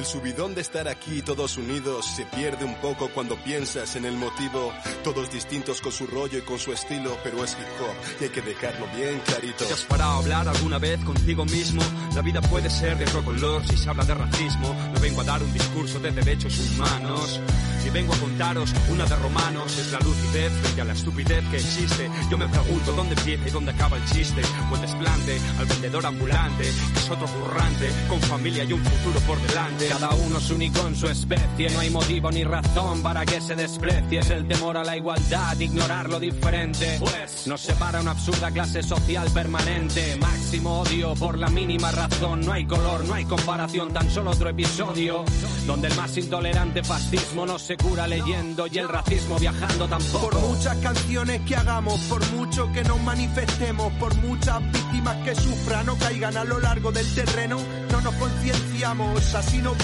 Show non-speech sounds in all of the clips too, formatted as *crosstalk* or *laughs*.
El subidón de estar aquí todos unidos se pierde un poco cuando piensas en el motivo. Todos distintos con su rollo y con su estilo, pero es hip hop y hay que dejarlo bien clarito. ¿Te has parado a hablar alguna vez contigo mismo? La vida puede ser de otro color si se habla de racismo. No vengo a dar un discurso de derechos humanos. Y vengo a contaros una de romanos. Es la lucidez frente a la estupidez que existe. Yo me pregunto dónde empieza y dónde acaba el chiste. O el desplante al vendedor ambulante, que es otro currante, con familia y un futuro por delante. Cada uno es único en su especie, no hay motivo ni razón para que se desprecie. Es el temor a la igualdad, ignorar lo diferente. Pues nos separa una absurda clase social permanente. Máximo odio por la mínima razón. No hay color, no hay comparación, tan solo otro episodio. Donde el más intolerante fascismo no se cura leyendo y el racismo viajando tampoco. Por muchas canciones que hagamos, por mucho que nos manifestemos, por muchas víctimas que sufran o caigan a lo largo del terreno, no nos concienciamos, así nos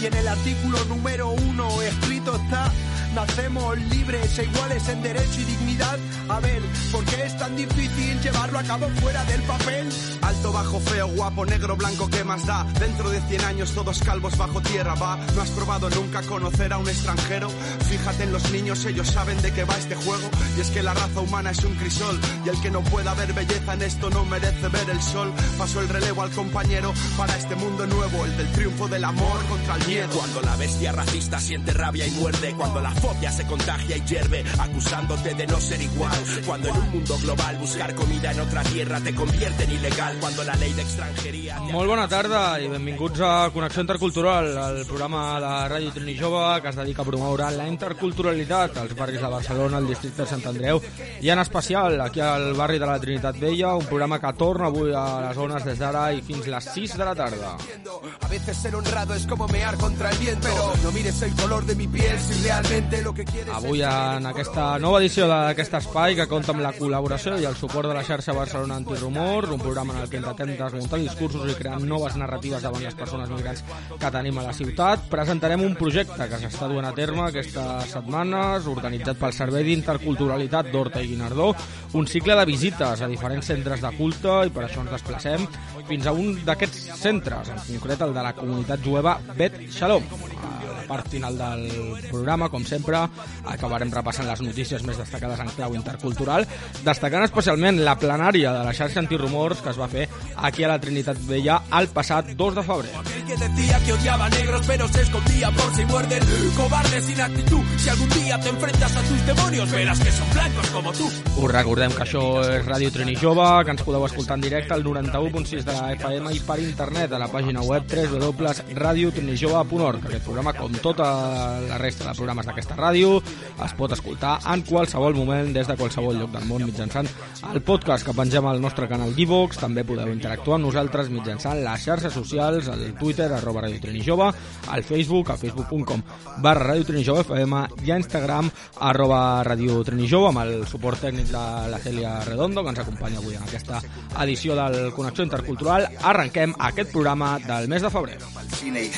Y en el artículo número uno escrito está, nacemos libres e iguales en derecho y dignidad. A ver, ¿por qué es tan difícil llevarlo a cabo fuera del papel? Alto, bajo, feo, guapo, negro, blanco, ¿qué más da? Dentro de 100 años todos calvos bajo tierra, va. ¿No has probado nunca conocer a un extranjero? Fíjate en los niños, ellos saben de qué va este juego. Y es que la raza humana es un crisol. Y el que no pueda ver belleza en esto no merece ver el sol. Pasó el relevo al compañero para este mundo nuevo, el del triunfo del amor contra el miedo. Cuando la bestia racista siente rabia y muerde, cuando fobia se contagia y hierve, acusándote de no ser igual. Cuando en un mundo global buscar comida en otra tierra te convierte en ilegal. Cuando la ley de extranjería... Molt bona tarda i benvinguts a Connexió Intercultural, el programa de Ràdio Trini Jove que es dedica a promoure la interculturalitat als barris de Barcelona, al districte de Sant Andreu i en especial aquí al barri de la Trinitat Vella, un programa que torna avui a les zones des d'ara i fins les 6 de la tarda. A veces ser honrado es como mear contra el viento, pero no mires el color de mi piel si realmente Avui en aquesta nova edició d'aquest espai que compta amb la col·laboració i el suport de la xarxa Barcelona Antirumors, un programa en el que intentem desmuntar discursos i crear noves narratives davant les persones migrants que tenim a la ciutat, presentarem un projecte que s'està duent a terme aquestes setmanes, organitzat pel Servei d'Interculturalitat d'Horta i Guinardó, un cicle de visites a diferents centres de culte i per això ens desplacem fins a un d'aquests centres, en concret el de la comunitat jueva Bet Shalom. Part final del programa, com sempre, acabarem repassant les notícies més destacades en clau intercultural, destacant especialment la plenària de la xarxa antirumors que es va fer aquí a la Trinitat Vella el passat 2 de febrer. Que decía que odiaba negros pero se escondía por si muerden sin actitud Si algún día te enfrentas a tus demonios Verás que son blancos como tú Us recordem que això és Ràdio Trini Jove, que ens podeu escoltar en directe al 91.6 de la FM i per internet a la pàgina web www.radiotrinijove.org. Aquest programa, com tota la resta de programes d'aquesta ràdio, es pot escoltar en qualsevol moment des de qualsevol lloc del món mitjançant el podcast que pengem al nostre canal d'Ivox. També podeu interactuar amb nosaltres mitjançant les xarxes socials, el Twitter, arroba Radio Trini Jove, al Facebook, a facebook.com barra Radio Trini Jove FM i a Instagram, arroba Radio Trini Jove, amb el suport tècnic de la Cèlia Redondo, que ens acompanya avui en aquesta edició del Connexió Intercultural. Arrenquem aquest programa del mes de febrer.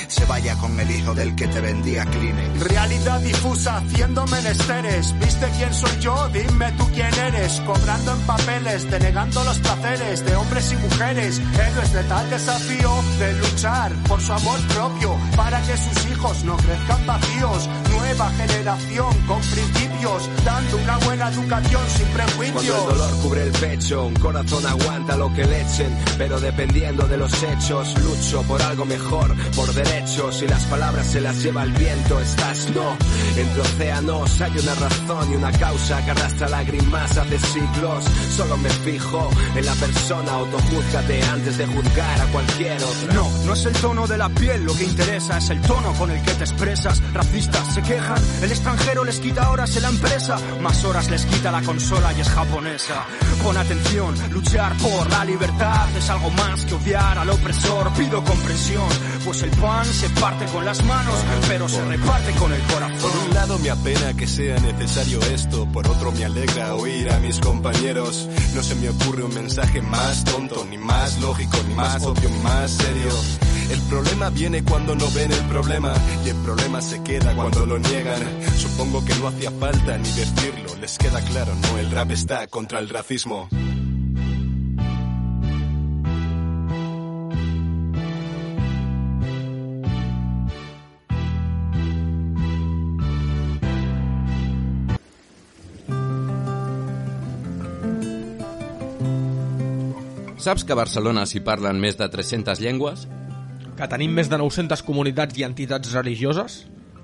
se vaya con el hijo del que te vendía Kleenex. Realidad difusa haciendo menesteres. ¿Viste quién soy yo? Dime tú quién eres. Cobrando en papeles, denegando los placeres de hombres y mujeres. Héroes de tal desafío de luchar por su amor propio para que sus hijos no crezcan vacíos. Nueva generación con principios, dando una buena educación sin Cuando prejuicios. el dolor cubre el pecho, un corazón aguanta lo que le echen, pero dependiendo de los hechos, lucho por algo mejor, por derechos y las palabras se las lleva el viento, estás no. Entre océanos hay una razón y una causa que arrastra lágrimas hace siglos. Solo me fijo en la persona, autojúzgate antes de juzgar a cualquier otro. No, no es el tono de la piel lo que interesa, es el tono con el que te expresas. Racistas se quejan quejan. El extranjero les quita horas en la empresa, más horas les quita la consola y es japonesa. Pon atención, luchar por la libertad es algo más que odiar al opresor. Pido comprensión, pues el pan se parte con las manos, pero se reparte con el corazón. Por un lado me apena que sea necesario esto, por otro me alegra oír a mis compañeros. No se me ocurre un mensaje más tonto, ni más lógico, ni más obvio, más serio. El problema viene cuando no ven el problema y el problema se queda cuando lo niegan. Supongo que no hacía falta ni decirlo, les queda claro, no, el rap está contra el racismo. Saps que a Barcelona s'hi parlen més de 300 llengües? Que tenim més de 900 comunitats i entitats religioses?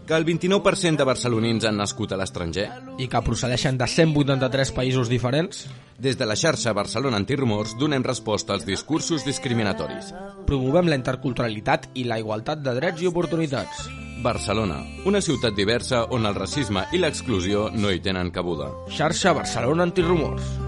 Que el 29% de barcelonins han nascut a l'estranger? I que procedeixen de 183 països diferents? Des de la xarxa Barcelona Antirumors donem resposta als discursos discriminatoris. Promovem la interculturalitat i la igualtat de drets i oportunitats. Barcelona, una ciutat diversa on el racisme i l'exclusió no hi tenen cabuda. Xarxa Barcelona Antirumors.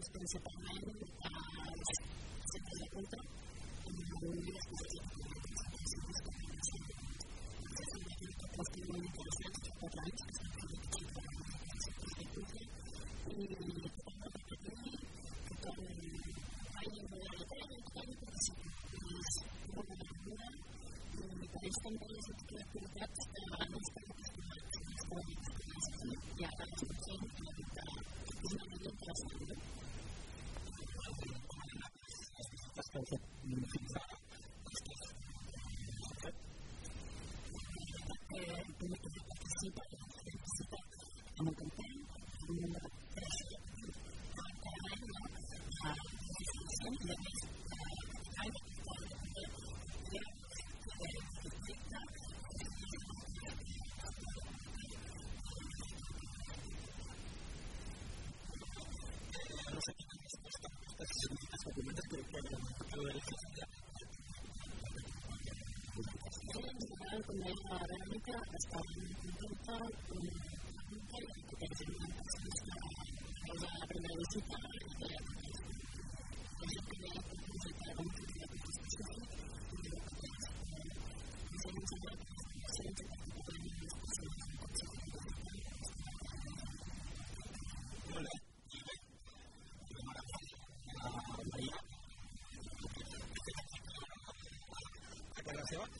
los que se separan a hacer el culto y que que la noche se puede explicar y que tenga que pedir que todo hay una gran participación y es una gran y para se Les que heu fet fins ara primer que participa participa en un campany en un número de tres cada any no? a i a més com deia la Verònica, estava contenta amb que és una persona que la primera visita i que és la primera visita amb la discussió i que ens sembla que és Molt bé. Una mica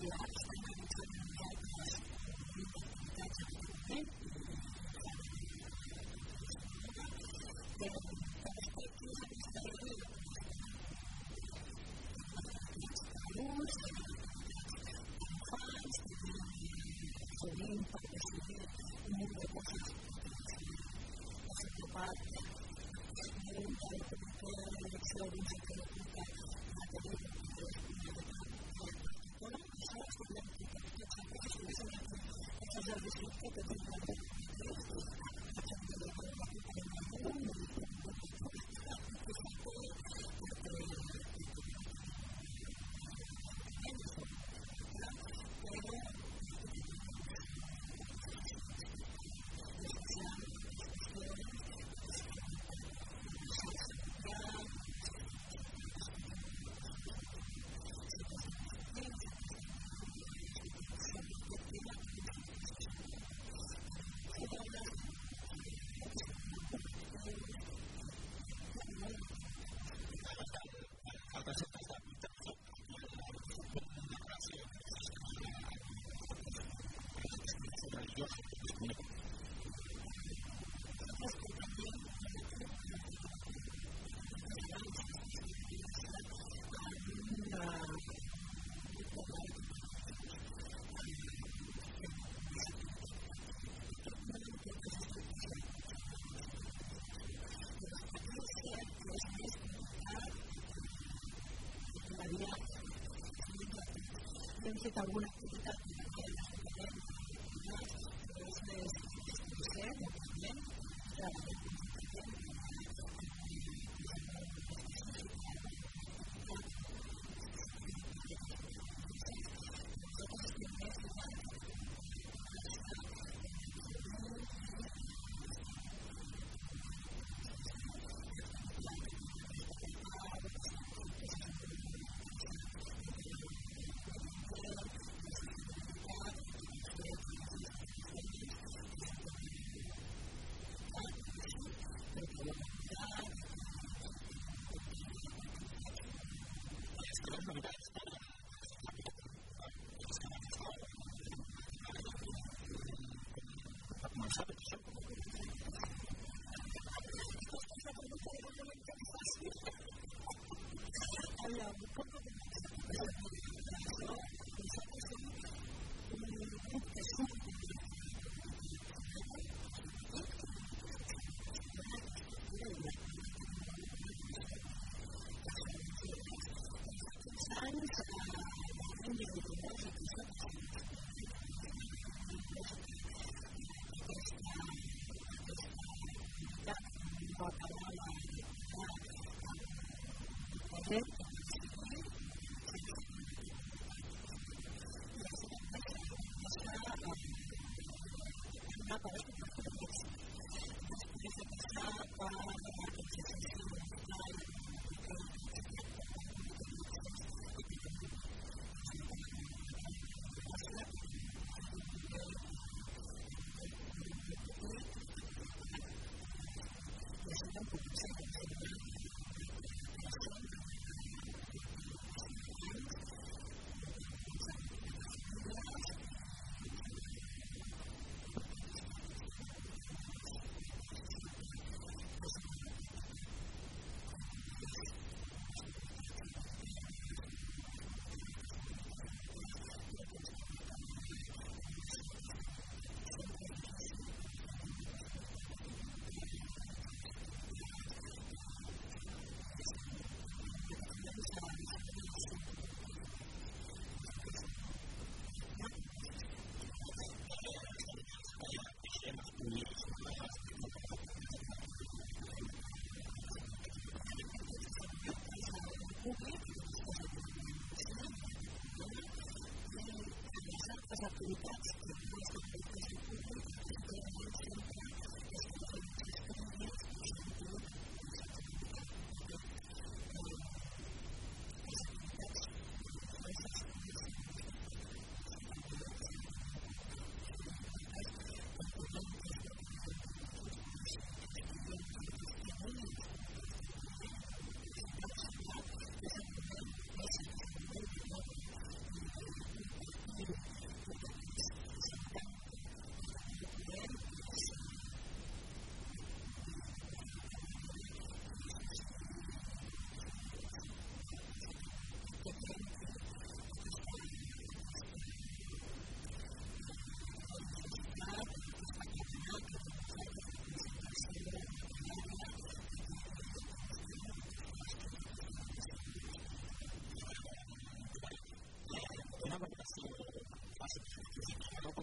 you. это anys hem fet alguna activitat Welcome back. Una That's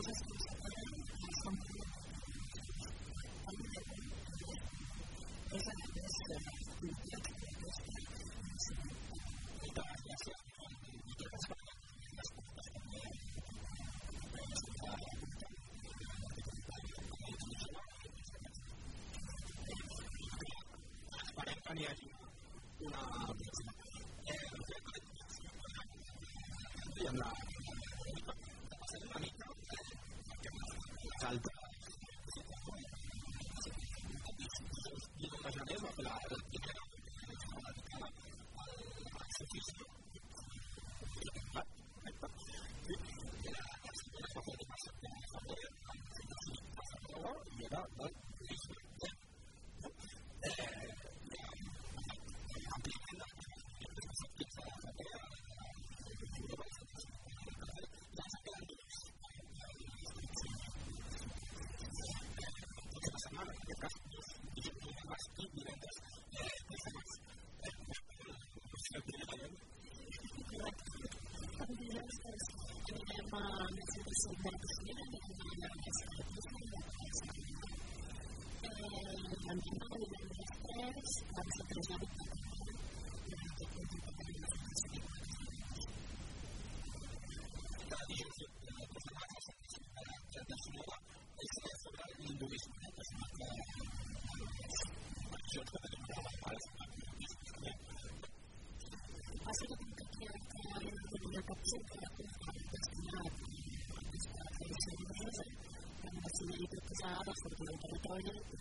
que les coses que separen són és a més Esperem que n'hi hagi una pròxima. Eh, i amb la una because, you. know, my mom is in this next year, and I know it's like that?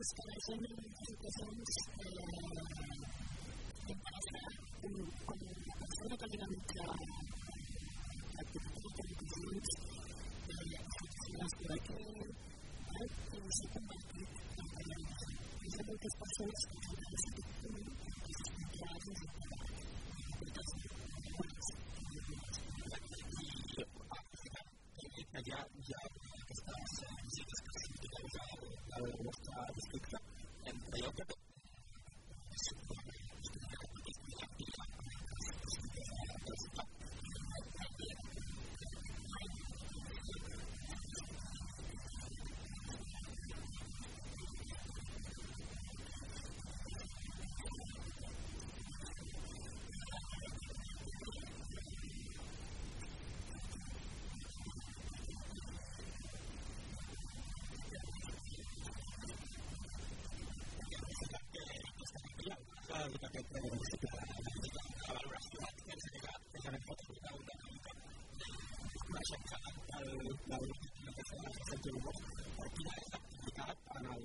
El que passa és que la gent en situacions d'interessa, com la persona que li va entrar activitats d'educacions, les per aquí, que s'ha convertit en periodista. Hi ha moltes persones que s'han decidit que s'estan creant dins del hi ha, hi ha aquestes visites que signifiquen ja el vostre districte, creieu que aquest municipi la valoració que ens ha llegat és en pot explicar una mica coneixem que l'última que s'ha de Sant Jeromó quina és l'activitat en el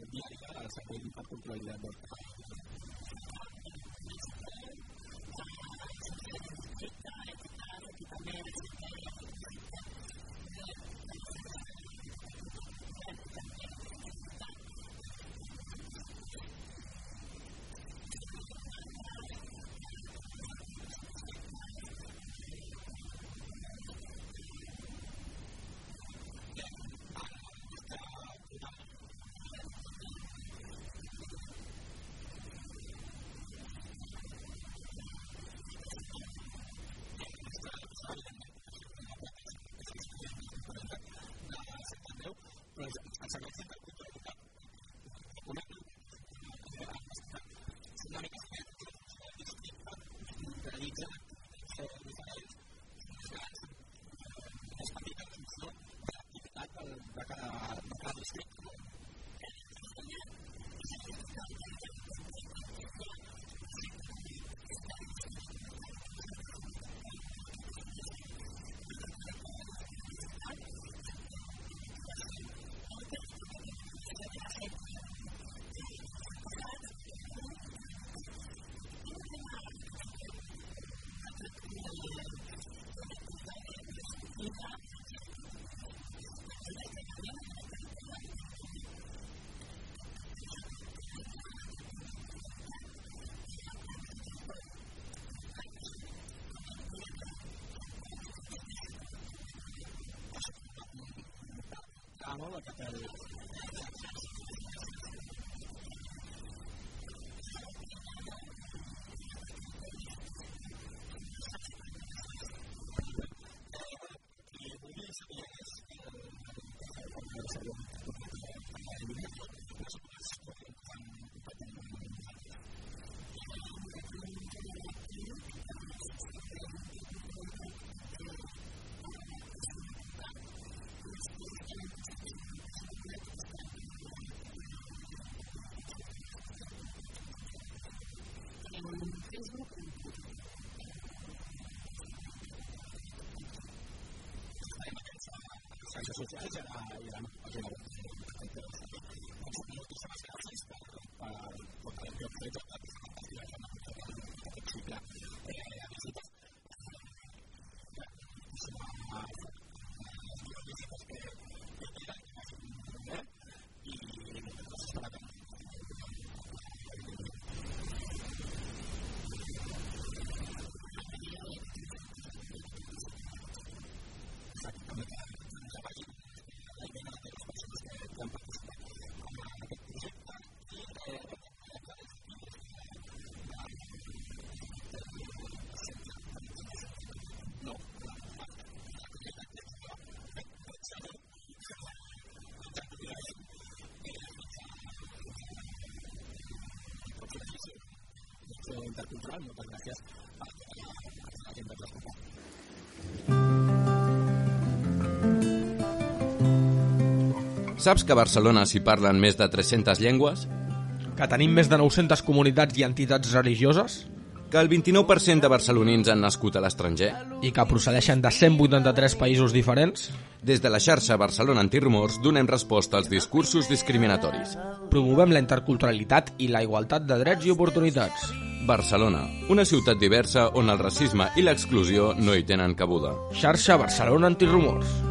dia a dia del servei d'interculturalitat del no? La que el, xarxes socials i a la, i a la pàgina web. Moltíssimes gràcies per, per, per el que heu fet, per compartir la forma possible eh, a visites. visites que, que queden, eh? i gràcies per atendre. Intercultural. Moltes gràcies a la gent que ens escolta. Saps que a Barcelona s'hi parlen més de 300 llengües? Que tenim més de 900 comunitats i entitats religioses? Que el 29% de barcelonins han nascut a l'estranger? I que procedeixen de 183 països diferents? Des de la xarxa Barcelona Antirumors donem resposta als discursos discriminatoris. Promovem la interculturalitat i la igualtat de drets i oportunitats. Barcelona, una ciutat diversa on el racisme i l'exclusió no hi tenen cabuda. Xarxa Barcelona Antirumors.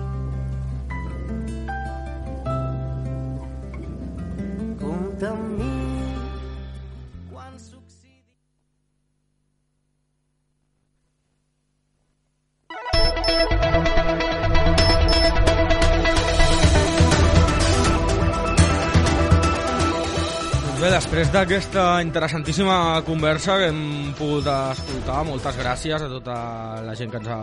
D'aquesta interessantíssima conversa que hem pogut escoltar, moltes gràcies a tota la gent que ens ha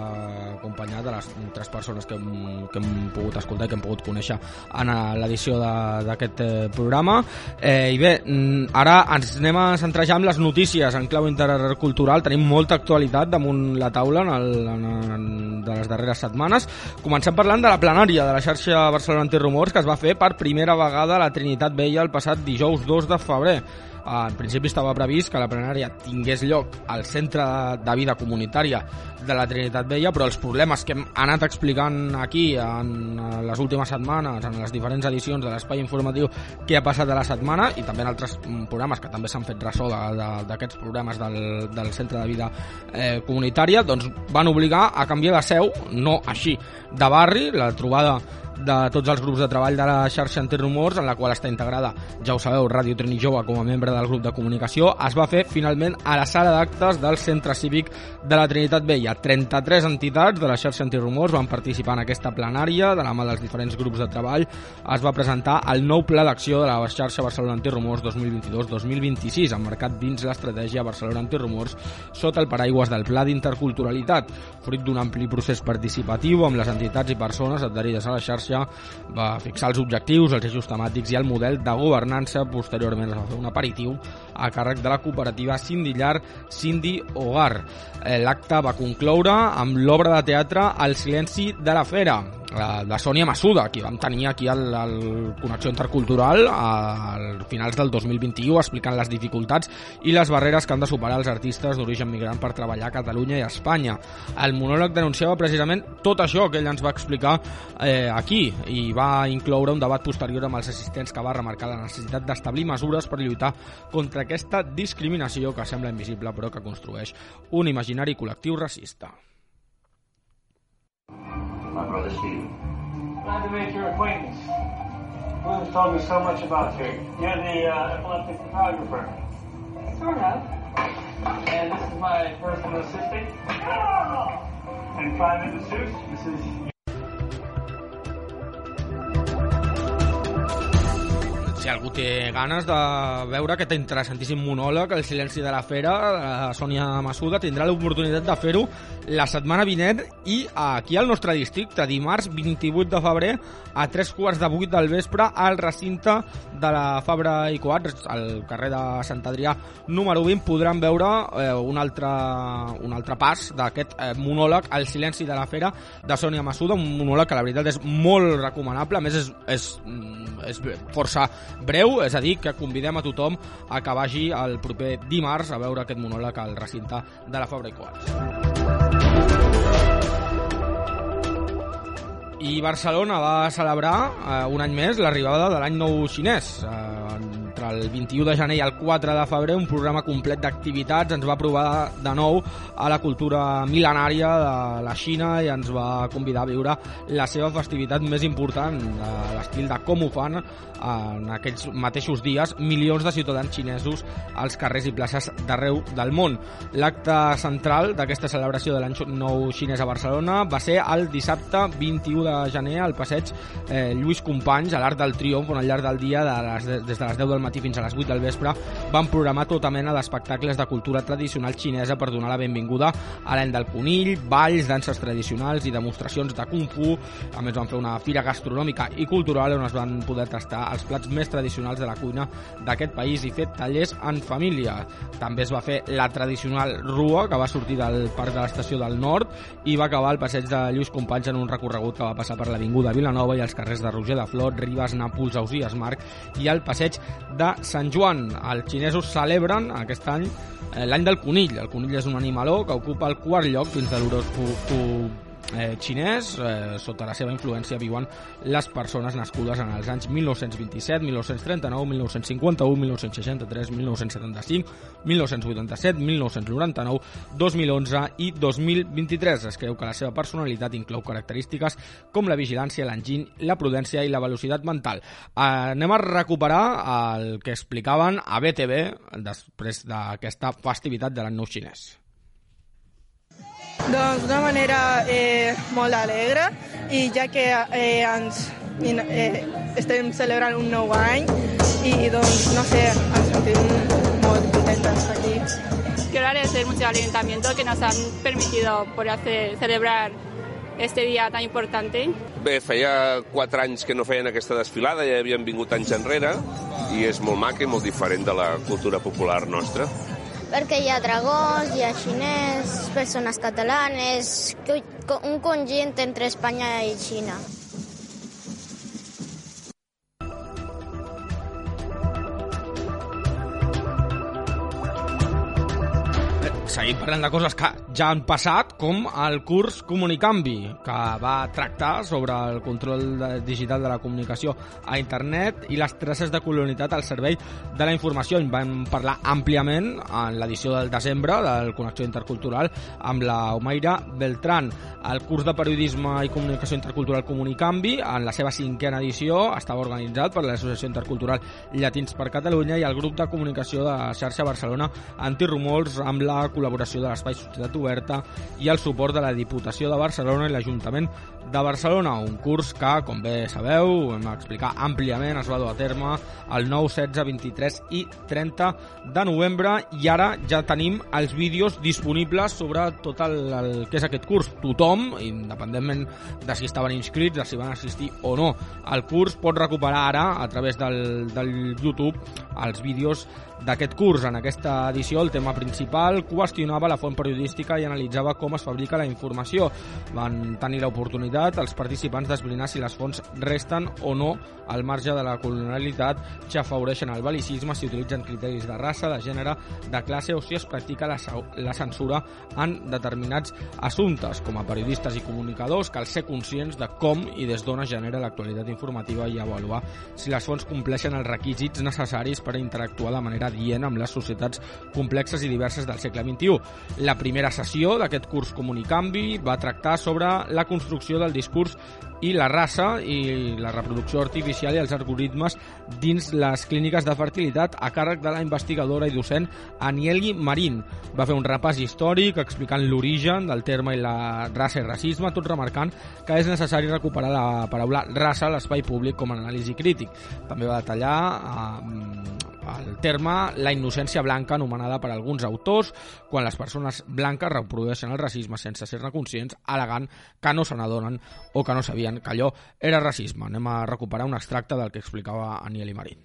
acompanyat, a les tres persones que hem, que hem pogut escoltar i que hem pogut conèixer en l'edició de- d'aquest eh, programa. Eh, I bé, mm, ara ens anem a centrar ja en les notícies en clau intercultural. Tenim molta actualitat damunt la taula en el, en, en, de les darreres setmanes. Comencem parlant de la plenària de la xarxa Barcelona Antirumors que es va fer per primera vegada a la Trinitat Vella el passat dijous 2 de febrer. En principi estava previst que la plenària tingués lloc al Centre de Vida Comunitària de la Trinitat Vella, però els problemes que hem anat explicant aquí en les últimes setmanes, en les diferents edicions de l'espai informatiu que ha passat a la setmana i també en altres programes que també s'han fet ressò de- de- d'aquests programes del, del Centre de Vida eh, Comunitària, doncs van obligar a canviar de seu, no així, de barri, la trobada de tots els grups de treball de la xarxa Antirumors, en la qual està integrada, ja ho sabeu, Ràdio Trini Jove com a membre del grup de comunicació, es va fer finalment a la sala d'actes del Centre Cívic de la Trinitat Vella. 33 entitats de la xarxa Antirumors van participar en aquesta plenària, de la mà dels diferents grups de treball. Es va presentar el nou pla d'acció de la xarxa Barcelona Antirumors 2022-2026, emmarcat dins l'estratègia Barcelona Antirumors sota el paraigües del Pla d'Interculturalitat, fruit d'un ampli procés participatiu amb les entitats i persones adherides a la xarxa conferència va fixar els objectius, els eixos temàtics i el model de governança. Posteriorment es va fer un aperitiu a càrrec de la cooperativa Cindy Llar, Cindy Hogar. Eh, l'acte va concloure amb l'obra de teatre El silenci de la fera, de Sònia Massuda, que vam tenir aquí al, al Connexió Intercultural al finals del 2021 explicant les dificultats i les barreres que han de superar els artistes d'origen migrant per treballar a Catalunya i a Espanya. El monòleg denunciava precisament tot això que ell ens va explicar eh, aquí i va incloure un debat posterior amb els assistents que va remarcar la necessitat d'establir mesures per lluitar contra aquesta discriminació que sembla invisible però que construeix un imaginari col·lectiu racista. My brother Steve. Glad to make your acquaintance. Bloom's told me so much about you. You're the uh, epileptic photographer. Sort of. And this is my personal assistant. And private masseuse, Mrs. si algú té ganes de veure aquest interessantíssim monòleg, El silenci de la fera, la Sònia Massuda tindrà l'oportunitat de fer-ho la setmana vinent i aquí al nostre districte, dimarts 28 de febrer a 3 quarts de 8 del vespre al recinte de la Fabra i Coats, al carrer de Sant Adrià número 20, podran veure eh, un, altre, un altre pas d'aquest eh, monòleg El silenci de la fera de Sònia Massuda, un monòleg que la veritat és molt recomanable, a més és, és, mm, és força breu, és a dir, que convidem a tothom a que vagi el proper dimarts a veure aquest monòleg al recinte de la Fabra i Coats. I Barcelona va celebrar eh, un any més l'arribada de l'any nou xinès. Eh, entre el 21 de gener i el 4 de febrer un programa complet d'activitats ens va provar de nou a la cultura mil·lenària de la Xina i ens va convidar a viure la seva festivitat més important, de l'estil de com ho fan en aquells mateixos dies milions de ciutadans xinesos als carrers i places d'arreu del món. L'acte central d'aquesta celebració de l'any nou xinès a Barcelona va ser el dissabte 21 de gener al passeig eh, Lluís Companys a l'Arc del Triomf on al llarg del dia de les, des de les 10 del matí fins a les 8 del vespre van programar tota mena d'espectacles de cultura tradicional xinesa per donar la benvinguda a l'any del conill, balls, danses tradicionals i demostracions de Kung Fu. A més van fer una fira gastronòmica i cultural on es van poder tastar els plats més tradicionals de la cuina d'aquest país i fer tallers en família. També es va fer la tradicional rua que va sortir del Parc de l'Estació del Nord i va acabar el passeig de Lluís Companys en un recorregut que va passar per l'Avinguda Vilanova i els carrers de Roger de Flor, Ribes, Nàpols, Ausies Marc i el passeig de Sant Joan. Els xinesos celebren aquest any eh, l'any del conill. El conill és un animaló que ocupa el quart lloc dins de l'horòscop eh, xinès. Eh, sota la seva influència viuen les persones nascudes en els anys 1927, 1939, 1951, 1963, 1975, 1987, 1999, 2011 i 2023. Es creu que la seva personalitat inclou característiques com la vigilància, l'enginy, la prudència i la velocitat mental. Eh, anem a recuperar el que explicaven a BTV després d'aquesta festivitat de l'any nou xinès. Doncs d'una manera eh, molt alegre i ja que eh, ens eh, estem celebrant un nou any i doncs, no sé, ens sentim molt contentes aquí. Quiero agradecer mucho al ayuntamiento que nos han permitido poder hacer, celebrar este dia tan importante. Bé, feia quatre anys que no feien aquesta desfilada, ja havien vingut anys enrere, i és molt maca i molt diferent de la cultura popular nostra. Perquè hi ha dragons, hi ha xinès, persones catalanes, un conjunt entre Espanya i Xina. Seguim parlant de coses que ja han passat, com el curs Comunicanvi, que va tractar sobre el control digital de la comunicació a internet i les traces de colonitat al servei de la informació. En vam parlar àmpliament en l'edició del desembre del Connexió Intercultural amb la Omaira Beltran. El curs de periodisme i comunicació intercultural Comunicanvi, en la seva cinquena edició, estava organitzat per l'Associació Intercultural Llatins per Catalunya i el grup de comunicació de xarxa Barcelona Antirumors amb la col·laboració de l'Espai Societat Oberta i el suport de la Diputació de Barcelona i l'Ajuntament de Barcelona, un curs que, com bé sabeu, hem explicat àmpliament, es va dur a terme el 9, 16, 23 i 30 de novembre i ara ja tenim els vídeos disponibles sobre tot el, el que és aquest curs. Tothom, independentment de si estaven inscrits, de si van assistir o no al curs, pot recuperar ara a través del, del YouTube els vídeos d'aquest curs. En aquesta edició el tema principal qüestionava la font periodística i analitzava com es fabrica la informació. Van tenir l'oportunitat els participants d'esbrinar si les fonts resten o no al marge de la colonialitat, si afavoreixen el balicisme, si utilitzen criteris de raça, de gènere, de classe o si es practica la, la censura en determinats assumptes. Com a periodistes i comunicadors cal ser conscients de com i des d'on es genera l'actualitat informativa i avaluar si les fonts compleixen els requisits necessaris per interactuar de manera dient amb les societats complexes i diverses del segle XXI. La primera sessió d'aquest curs Comunicanvi va tractar sobre la construcció del discurs i la raça i la reproducció artificial i els algoritmes dins les clíniques de fertilitat a càrrec de la investigadora i docent Anieli Marín. Va fer un repàs històric explicant l'origen del terme i la raça i racisme, tot remarcant que és necessari recuperar la paraula raça a l'espai públic com a anàlisi crític. També va detallar eh, el terme la innocència blanca anomenada per alguns autors quan les persones blanques reprodueixen el racisme sense ser-ne conscients, que no se n'adonen o que no sabien que era racisme. Anem a recuperar un extracte del que explicava Aniel Marín.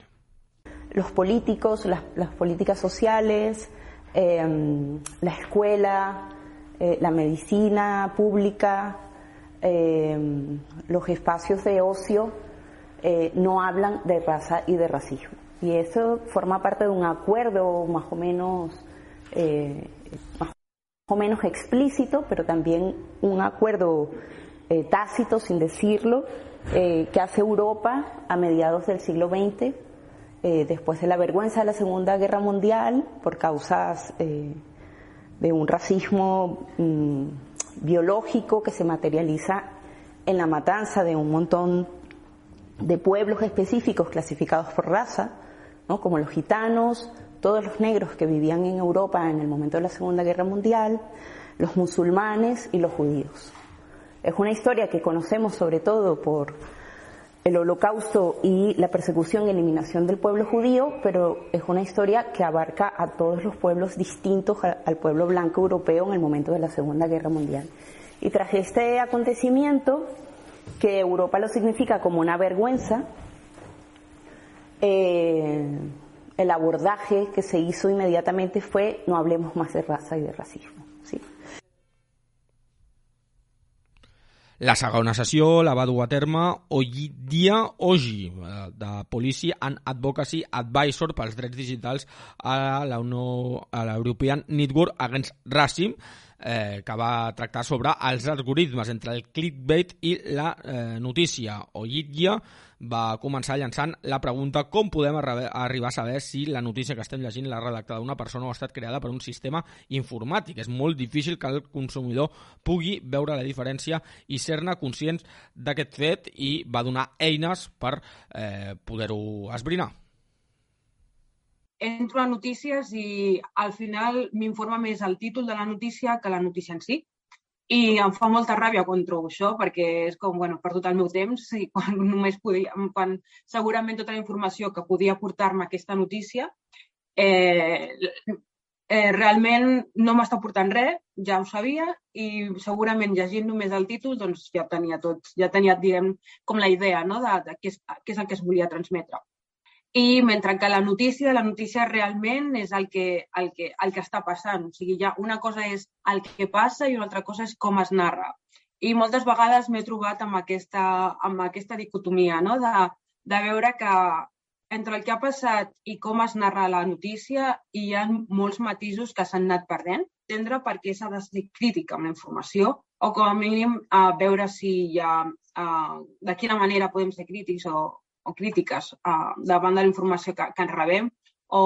Los políticos, las, políticas sociales, eh, la escuela, eh, la medicina pública, eh, los espacios de ocio eh, no hablan de raza y de racismo. Y eso forma parte de un acuerdo más o menos, eh, más o menos explícito, pero también un acuerdo eh, tácito, sin decirlo, eh, que hace Europa a mediados del siglo XX, después de la vergüenza de la Segunda Guerra Mundial, por causas de un racismo mm, biológico que se materializa en la matanza de un montón de pueblos específicos clasificados por raza, ¿no? como los gitanos, todos los negros que vivían en Europa en el momento de la Segunda Guerra Mundial, los musulmanes y los judíos. Es una historia que conocemos sobre todo por el holocausto y la persecución y eliminación del pueblo judío, pero es una historia que abarca a todos los pueblos distintos al pueblo blanco europeo en el momento de la Segunda Guerra Mundial. Y tras este acontecimiento, que Europa lo significa como una vergüenza, eh, el abordaje que se hizo inmediatamente fue no hablemos más de raza y de racismo. ¿sí? La segona sessió la va dur a terme Oyidia Oji, eh, de Policy and Advocacy Advisor pels drets digitals a la, Unió, a l'European Network Against Racism, eh, que va tractar sobre els algoritmes entre el clickbait i la eh, notícia. Oyidia va començar llançant la pregunta com podem arribar a saber si la notícia que estem llegint l'ha redactada una persona o ha estat creada per un sistema informàtic. És molt difícil que el consumidor pugui veure la diferència i ser-ne conscients d'aquest fet i va donar eines per eh, poder-ho esbrinar entro a notícies i al final m'informa més el títol de la notícia que la notícia en si. I em fa molta ràbia quan trobo això, perquè és com, bueno, perdut el meu temps i *laughs* quan només podia, quan segurament tota la informació que podia portar-me aquesta notícia eh, eh, realment no m'està portant res, ja ho sabia, i segurament llegint només el títol doncs ja tenia tot, ja tenia, diguem, com la idea no, de, de què, és, què és el que es volia transmetre. I mentre que la notícia, la notícia realment és el que, el que, el que està passant. O sigui, ja una cosa és el que passa i una altra cosa és com es narra. I moltes vegades m'he trobat amb aquesta, amb aquesta dicotomia, no? de, de veure que entre el que ha passat i com es narra la notícia hi ha molts matisos que s'han anat perdent. Entendre per què s'ha de ser crítica amb la informació o com a mínim a veure si hi ha, uh, de quina manera podem ser crítics o, o crítiques uh, davant de la informació que, que ens rebem o,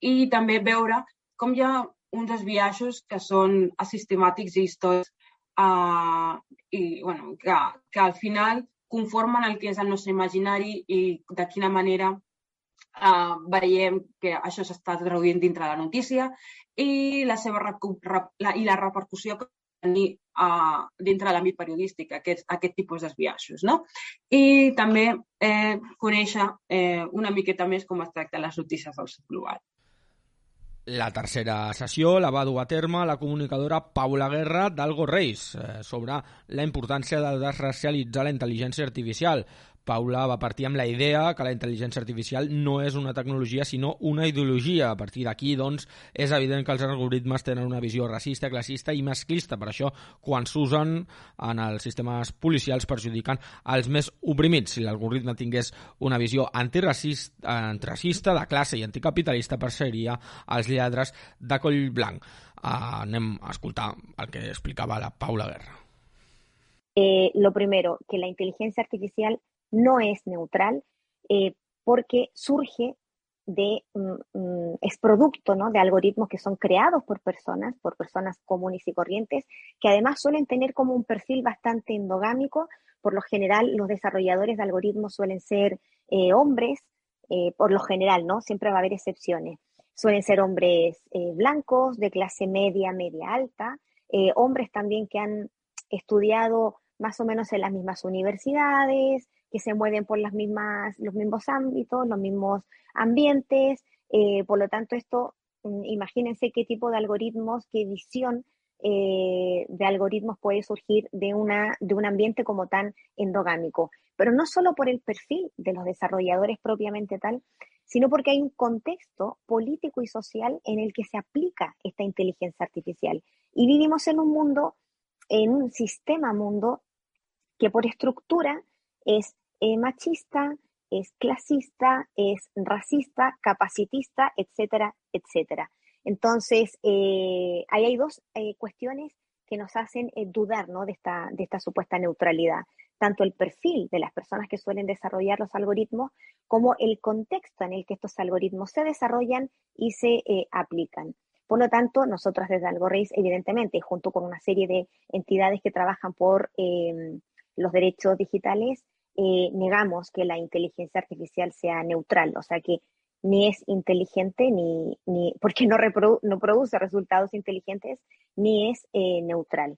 i també veure com hi ha uns esbiaixos que són asistemàtics i històrics uh, i bueno, que, que al final conformen el que és el nostre imaginari i de quina manera uh, veiem que això s'està traduint dintre de la notícia i la seva la, i la repercussió que tenir uh, dintre de l'àmbit periodístic aquest, aquest tipus d'esbiaixos. No? I també eh, conèixer eh, una miqueta més com es tracten les notícies del sud global. La tercera sessió la va dur a terme la comunicadora Paula Guerra d'Algo Reis eh, sobre la importància de desracialitzar la intel·ligència artificial. Paula va partir amb la idea que la intel·ligència artificial no és una tecnologia sinó una ideologia. A partir d'aquí, doncs, és evident que els algoritmes tenen una visió racista, classista i masclista. Per això, quan s'usen en els sistemes policials, perjudiquen els més oprimits. Si l'algoritme tingués una visió antiracista, de classe i anticapitalista, perseguiria els lladres de coll blanc. Uh, anem a escoltar el que explicava la Paula Guerra. Eh, lo primero, que la inteligencia artificial no es neutral eh, porque surge de, mm, mm, es producto ¿no? de algoritmos que son creados por personas, por personas comunes y corrientes, que además suelen tener como un perfil bastante endogámico. Por lo general, los desarrolladores de algoritmos suelen ser eh, hombres, eh, por lo general, ¿no? Siempre va a haber excepciones. Suelen ser hombres blancos, de clase media, media alta, hombres también que han estudiado más o menos en las mismas universidades, que se mueven por las mismas, los mismos ámbitos, los mismos ambientes. Eh, por lo tanto, esto, mm, imagínense qué tipo de algoritmos, qué visión eh, de algoritmos puede surgir de, una, de un ambiente como tan endogámico. Pero no solo por el perfil de los desarrolladores propiamente tal, sino porque hay un contexto político y social en el que se aplica esta inteligencia artificial. Y vivimos en un mundo, en un sistema mundo, que por estructura es eh, machista, es clasista, es racista, capacitista, etcétera, etcétera. Entonces, eh, hay dos eh, cuestiones que nos hacen dudar ¿no? de, esta, de esta supuesta neutralidad. Tanto el perfil de las personas que suelen desarrollar los algoritmos como el contexto en el que estos algoritmos se desarrollan y se aplican. Por lo tanto, nosotros desde AlgoRace, evidentemente, junto con una serie de entidades que trabajan por los derechos digitales, eh, negamos que la inteligencia artificial sea neutral, o sea que ni es inteligente, ni, ni porque no, reprodu no produce resultados inteligentes, ni és eh, neutral.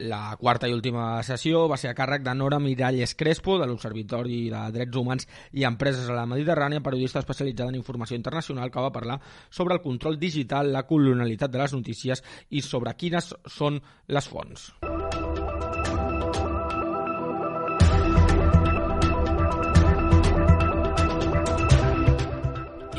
La quarta i última sessió va ser a càrrec de Nora Miralles Crespo, de l'Observatori de Drets Humans i Empreses a la Mediterrània, periodista especialitzada en informació internacional, que va parlar sobre el control digital, la colonialitat de les notícies i sobre quines són les fonts.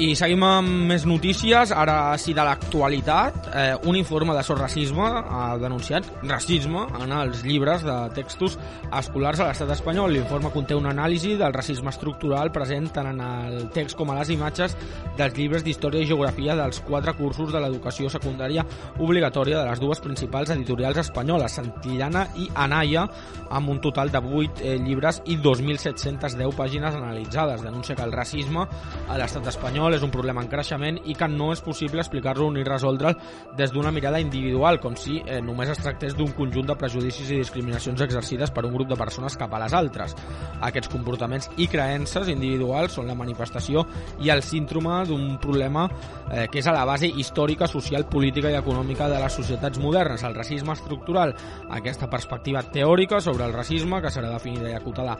I seguim amb més notícies, ara sí de l'actualitat. Eh, un informe de Racisme ha denunciat racisme en els llibres de textos escolars a l'estat espanyol. L'informe conté una anàlisi del racisme estructural present tant en el text com a les imatges dels llibres d'història i geografia dels quatre cursos de l'educació secundària obligatòria de les dues principals editorials espanyoles, Santillana i Anaya, amb un total de 8 eh, llibres i 2.710 pàgines analitzades. Denuncia que el racisme a l'estat espanyol espanyol és un problema en creixement i que no és possible explicar-lo ni resoldre'l des d'una mirada individual, com si eh, només es tractés d'un conjunt de prejudicis i discriminacions exercides per un grup de persones cap a les altres. Aquests comportaments i creences individuals són la manifestació i el síndrome d'un problema eh, que és a la base històrica, social, política i econòmica de les societats modernes, el racisme estructural. Aquesta perspectiva teòrica sobre el racisme, que serà definida i acotada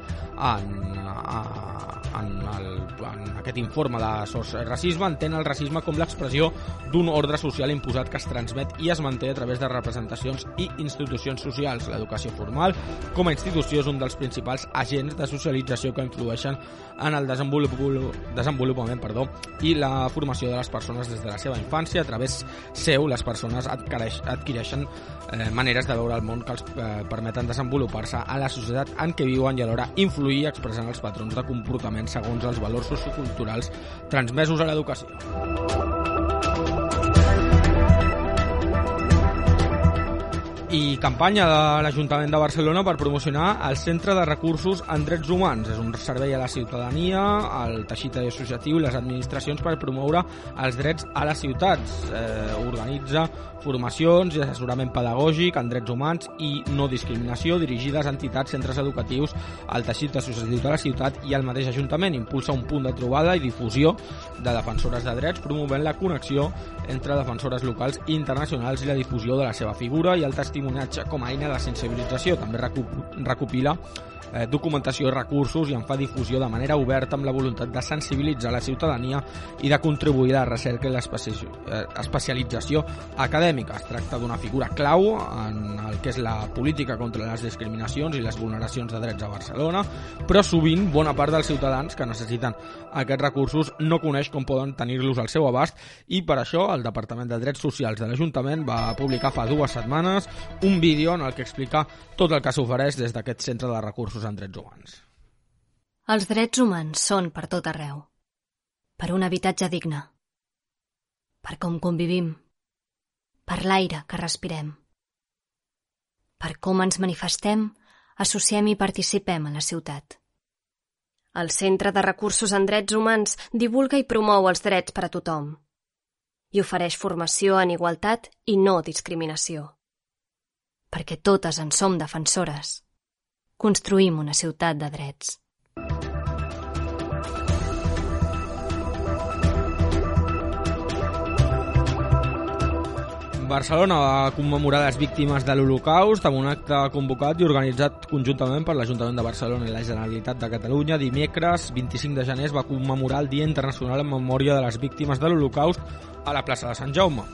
en, en, el, en aquest informe de SOS racisme entén el racisme com l'expressió d'un ordre social imposat que es transmet i es manté a través de representacions i institucions socials. L'educació formal, com a institució, és un dels principals agents de socialització que influeixen en el desenvolupament perdó, i la formació de les persones des de la seva infància. A través seu, les persones adquireix, adquireixen eh, maneres de veure el món que els eh, permeten desenvolupar-se a la societat en què viuen i alhora influir expressant els patrons de comportament segons els valors socioculturals transmesos a l'educació. I campanya de l'Ajuntament de Barcelona per promocionar el Centre de Recursos en Drets Humans. És un servei a la ciutadania, al teixit associatiu i les administracions per promoure els drets a les ciutats. Eh, organitza formacions i assessorament pedagògic en drets humans i no discriminació dirigides a entitats, centres educatius, al teixit associatiu de la ciutat i al mateix Ajuntament. Impulsa un punt de trobada i difusió de defensores de drets, promovent la connexió entre defensores locals i internacionals i la difusió de la seva figura i el testimoni testimonatge com a eina de sensibilització. També recopila eh, documentació i recursos i en fa difusió de manera oberta amb la voluntat de sensibilitzar la ciutadania i de contribuir a la recerca i l'especialització acadèmica. Es tracta d'una figura clau en el que és la política contra les discriminacions i les vulneracions de drets a Barcelona, però sovint bona part dels ciutadans que necessiten aquests recursos no coneix com poden tenir-los al seu abast i per això el Departament de Drets Socials de l'Ajuntament va publicar fa dues setmanes un vídeo en el que explica tot el que s'ofereix des d'aquest centre de recursos en drets humans. Els drets humans són per tot arreu. Per un habitatge digne. Per com convivim. Per l'aire que respirem. Per com ens manifestem, associem i participem en la ciutat. El Centre de Recursos en Drets Humans divulga i promou els drets per a tothom i ofereix formació en igualtat i no discriminació. Perquè totes en som defensores. Construïm una ciutat de drets. Barcelona va commemorar les víctimes de l'Holocaust amb un acte convocat i organitzat conjuntament per l'Ajuntament de Barcelona i la Generalitat de Catalunya. Dimecres, 25 de gener, es va commemorar el Dia Internacional en Memòria de les Víctimes de l'Holocaust a la plaça de Sant Jaume.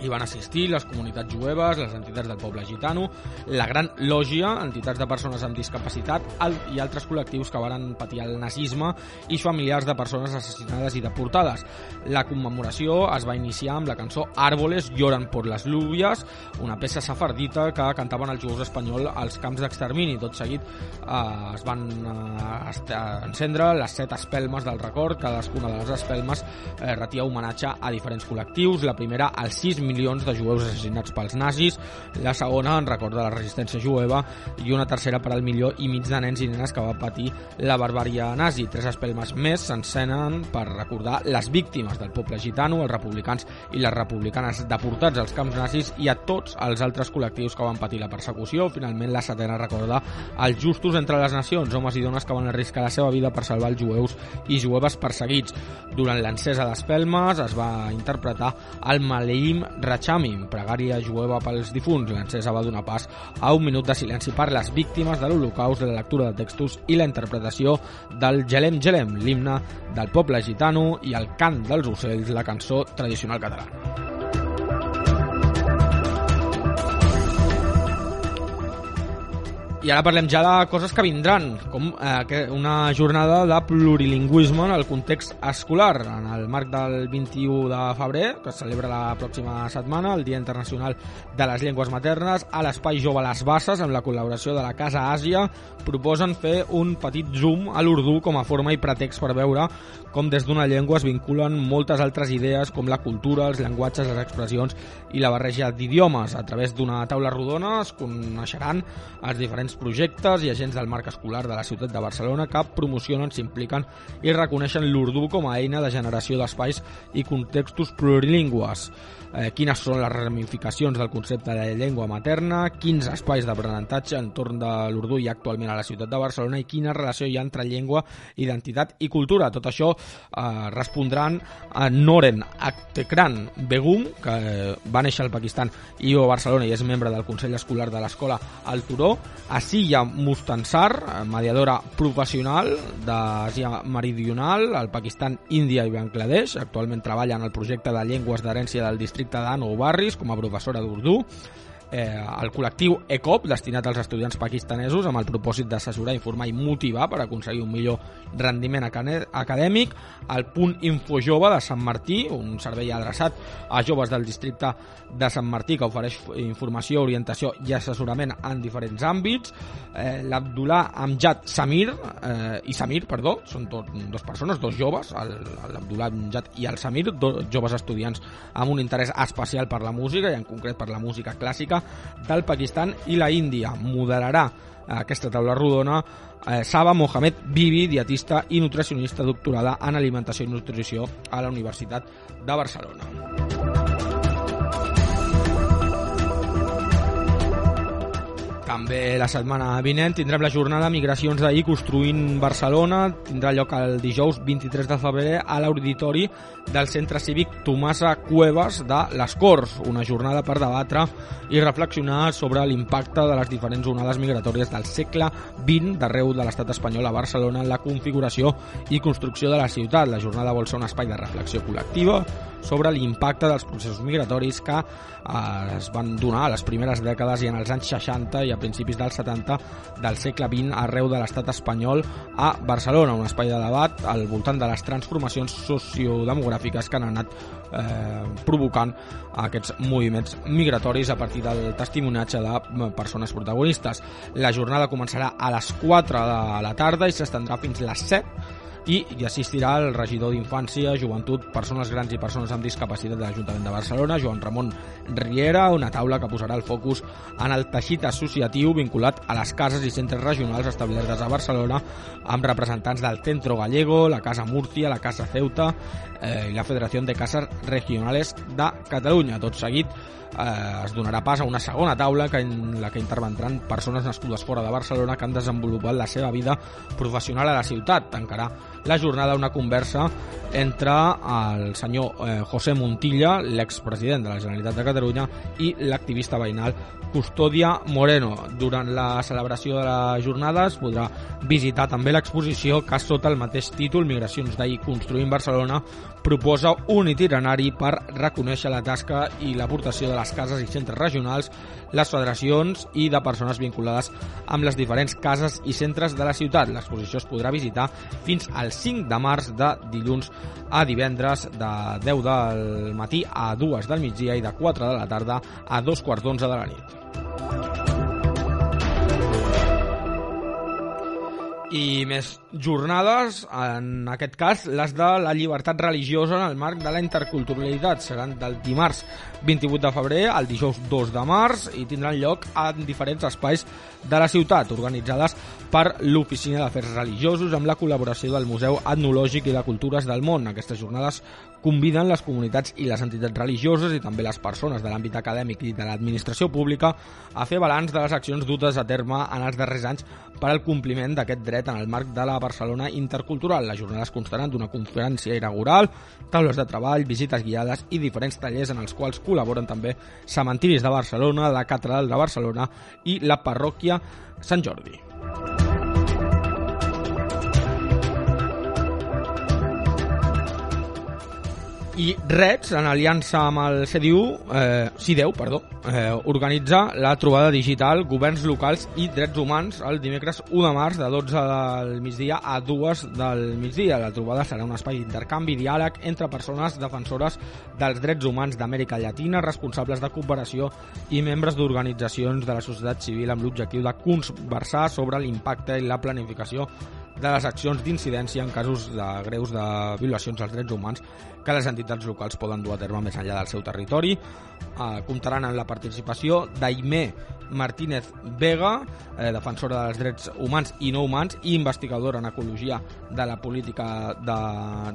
Hi van assistir les comunitats jueves, les entitats del poble gitano, la Gran Lògia, entitats de persones amb discapacitat i altres col·lectius que varen patir el nazisme i familiars de persones assassinades i deportades. La commemoració es va iniciar amb la cançó Árboles lloran por las lluvias, una peça safardita que cantaven els jueus espanyols als camps d'extermini. Tot seguit eh, es van eh, encendre les set espelmes del record, cadascuna de les espelmes eh, retia homenatge a diferents col·lectius. La primera als 6 milions de jueus assassinats pels nazis, la segona en record de la resistència jueva i una tercera per al milió i mig de nens i nenes que va patir la barbària nazi. Tres espelmes més s'encenen per recordar les víctimes del poble gitano, els republicans i les republicanes deportats als camps nazis i a tots els altres col·lectius que van patir la persecució. Finalment, la setena recorda els justos entre les nacions, homes i dones que van arriscar la seva vida per salvar els jueus i jueves perseguits. Durant l'encesa d'espelmes es va interpretar el Maleim Rachamim, pregària jueva pels difunts. L'encesa va donar pas a un minut de silenci per les víctimes de l'Holocaust, la lectura de textos i la interpretació del Gelem Gelem, l'himne del poble gitano i el cant dels ocells, la cançó tradicional catalana. I ara parlem ja de coses que vindran, com eh, una jornada de plurilingüisme en el context escolar. En el marc del 21 de febrer, que es celebra la pròxima setmana, el Dia Internacional de les Llengües Maternes, a l'Espai Jove Les Basses, amb la col·laboració de la Casa Àsia, proposen fer un petit zoom a l'urdú com a forma i pretext per veure com des d'una llengua es vinculen moltes altres idees com la cultura, els llenguatges, les expressions i la barreja d'idiomes. A través d'una taula rodona es coneixeran els diferents projectes i agents del marc escolar de la ciutat de Barcelona que promocionen, s'impliquen i reconeixen l'urdú com a eina de generació d'espais i contextos plurilingües eh, quines són les ramificacions del concepte de llengua materna, quins espais d'aprenentatge entorn de l'Urdú hi ha actualment a la ciutat de Barcelona i quina relació hi ha entre llengua, identitat i cultura. Tot això eh, respondran a Noren Aktekran Begum, que eh, va néixer al Pakistan i a Barcelona i és membre del Consell Escolar de l'Escola al Turó, a Siya Mustansar, eh, mediadora professional d'Àsia Meridional, al Pakistan, Índia i Bangladesh. Actualment treballa en el projecte de llengües d'herència del districte districte de Nou Barris com a professora d'Urdú eh, el col·lectiu ECOP, destinat als estudiants pakistanesos amb el propòsit d'assessorar, informar i motivar per aconseguir un millor rendiment acadèmic, el punt Infojove de Sant Martí, un servei adreçat a joves del districte de Sant Martí que ofereix informació, orientació i assessorament en diferents àmbits, eh, l'Abdullah Amjad Samir eh, i Samir, perdó, són tot, dos persones, dos joves, l'Abdullah Amjad i el Samir, dos joves estudiants amb un interès especial per la música i en concret per la música clàssica del Pakistan i la Índia. Moderarà aquesta taula rodona eh, Saba Mohamed Bibi, dietista i nutricionista doctorada en alimentació i nutrició a la Universitat de Barcelona. També la setmana vinent tindrem la jornada Migracions d'ahir construint Barcelona. Tindrà lloc el dijous 23 de febrer a l'auditori del Centre Cívic Tomasa Cuevas de les Corts. Una jornada per debatre i reflexionar sobre l'impacte de les diferents onades migratòries del segle XX d'arreu de l'estat espanyol a Barcelona en la configuració i construcció de la ciutat. La jornada vol ser un espai de reflexió col·lectiva sobre l'impacte dels processos migratoris que eh, es van donar a les primeres dècades i en els anys 60 i a principis dels 70 del segle XX arreu de l'estat espanyol a Barcelona, un espai de debat al voltant de les transformacions sociodemogràfiques que han anat eh, provocant aquests moviments migratoris a partir del testimoniatge de persones protagonistes. La jornada començarà a les 4 de la tarda i s'estendrà fins les 7 i hi assistirà el regidor d'Infància, Joventut, Persones Grans i Persones amb Discapacitat de l'Ajuntament de Barcelona, Joan Ramon Riera, una taula que posarà el focus en el teixit associatiu vinculat a les cases i centres regionals establertes a Barcelona amb representants del Centro Gallego, la Casa Murcia, la Casa Ceuta eh, i la Federació de Cases Regionales de Catalunya. Tot seguit eh, es donarà pas a una segona taula que, en la que intervendran persones nascudes fora de Barcelona que han desenvolupat la seva vida professional a la ciutat. Tancarà la jornada una conversa entre el senyor eh, José Montilla, l'expresident de la Generalitat de Catalunya, i l'activista veïnal Custòdia Moreno. Durant la celebració de la jornada es podrà visitar també l'exposició que sota el mateix títol Migracions d'ahir construint Barcelona proposa un itinerari per reconèixer la tasca i l'aportació de les cases i centres regionals, les federacions i de persones vinculades amb les diferents cases i centres de la ciutat. L'exposició es podrà visitar fins al 5 de març de dilluns a divendres de 10 del matí a 2 del migdia i de 4 de la tarda a 2 quarts d'11 de la nit. I més jornades, en aquest cas les de la llibertat religiosa en el marc de la interculturalitat. Seran del dimarts 28 de febrer al dijous 2 de març i tindran lloc en diferents espais de la ciutat, organitzades per l'Oficina d'Afers Religiosos amb la col·laboració del Museu Etnològic i de Cultures del Món. Aquestes jornades conviden les comunitats i les entitats religioses i també les persones de l'àmbit acadèmic i de l'administració pública a fer balanç de les accions dutes a terme en els darrers anys per al compliment d'aquest dret en el marc de la Barcelona Intercultural. Les jornades constaran d'una conferència inaugural, taules de treball, visites guiades i diferents tallers en els quals col·laboren també cementiris de Barcelona, la Catedral de Barcelona i la parròquia Sant Jordi. I Reds, en aliança amb el CDU, eh, CIDEU, perdó, eh, organitza la trobada digital Governs Locals i Drets Humans el dimecres 1 de març de 12 del migdia a 2 del migdia. La trobada serà un espai d'intercanvi i diàleg entre persones defensores dels drets humans d'Amèrica Llatina, responsables de cooperació i membres d'organitzacions de la societat civil amb l'objectiu de conversar sobre l'impacte i la planificació de les accions d'incidència en casos de greus de violacions als drets humans que les entitats locals poden dur a terme més enllà del seu territori. Eh, comptaran amb la participació d'Aimé Martínez Vega, eh, defensora dels drets humans i no humans i investigadora en ecologia de la política de,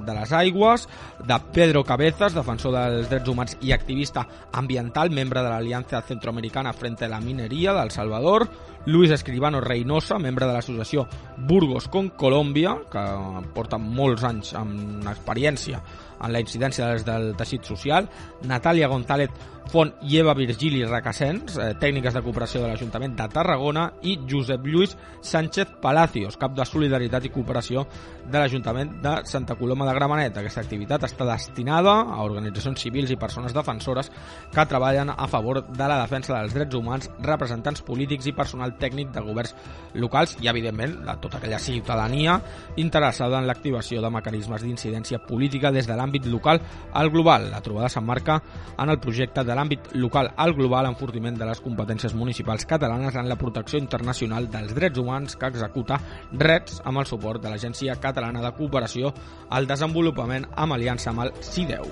de les aigües, de Pedro Cabezas, defensor dels drets humans i activista ambiental, membre de l'Aliança Centroamericana Frente a la Mineria del Salvador, Luis Escribano Reynosa, membre de l'associació Burgos con Colòmbia, que porta molts anys amb experiència en la incidència des del teixit social, Natàlia González Font i Eva Virgili Recassens, eh, tècniques de cooperació de l'Ajuntament de Tarragona, i Josep Lluís Sánchez Palacios, cap de Solidaritat i Cooperació de l'Ajuntament de Santa Coloma de Gramenet. Aquesta activitat està destinada a organitzacions civils i persones defensores que treballen a favor de la defensa dels drets humans, representants polítics i personal tècnic de governs locals i, evidentment, de tota aquella ciutadania interessada en l'activació de mecanismes d'incidència política des de l'àmbit local al global. La trobada s'emmarca en el projecte de l'àmbit local al global enfortiment de les competències municipals catalanes en la protecció internacional dels drets humans que executa REDS amb el suport de l'Agència Catalana de Cooperació al Desenvolupament amb aliança amb el CIDEU.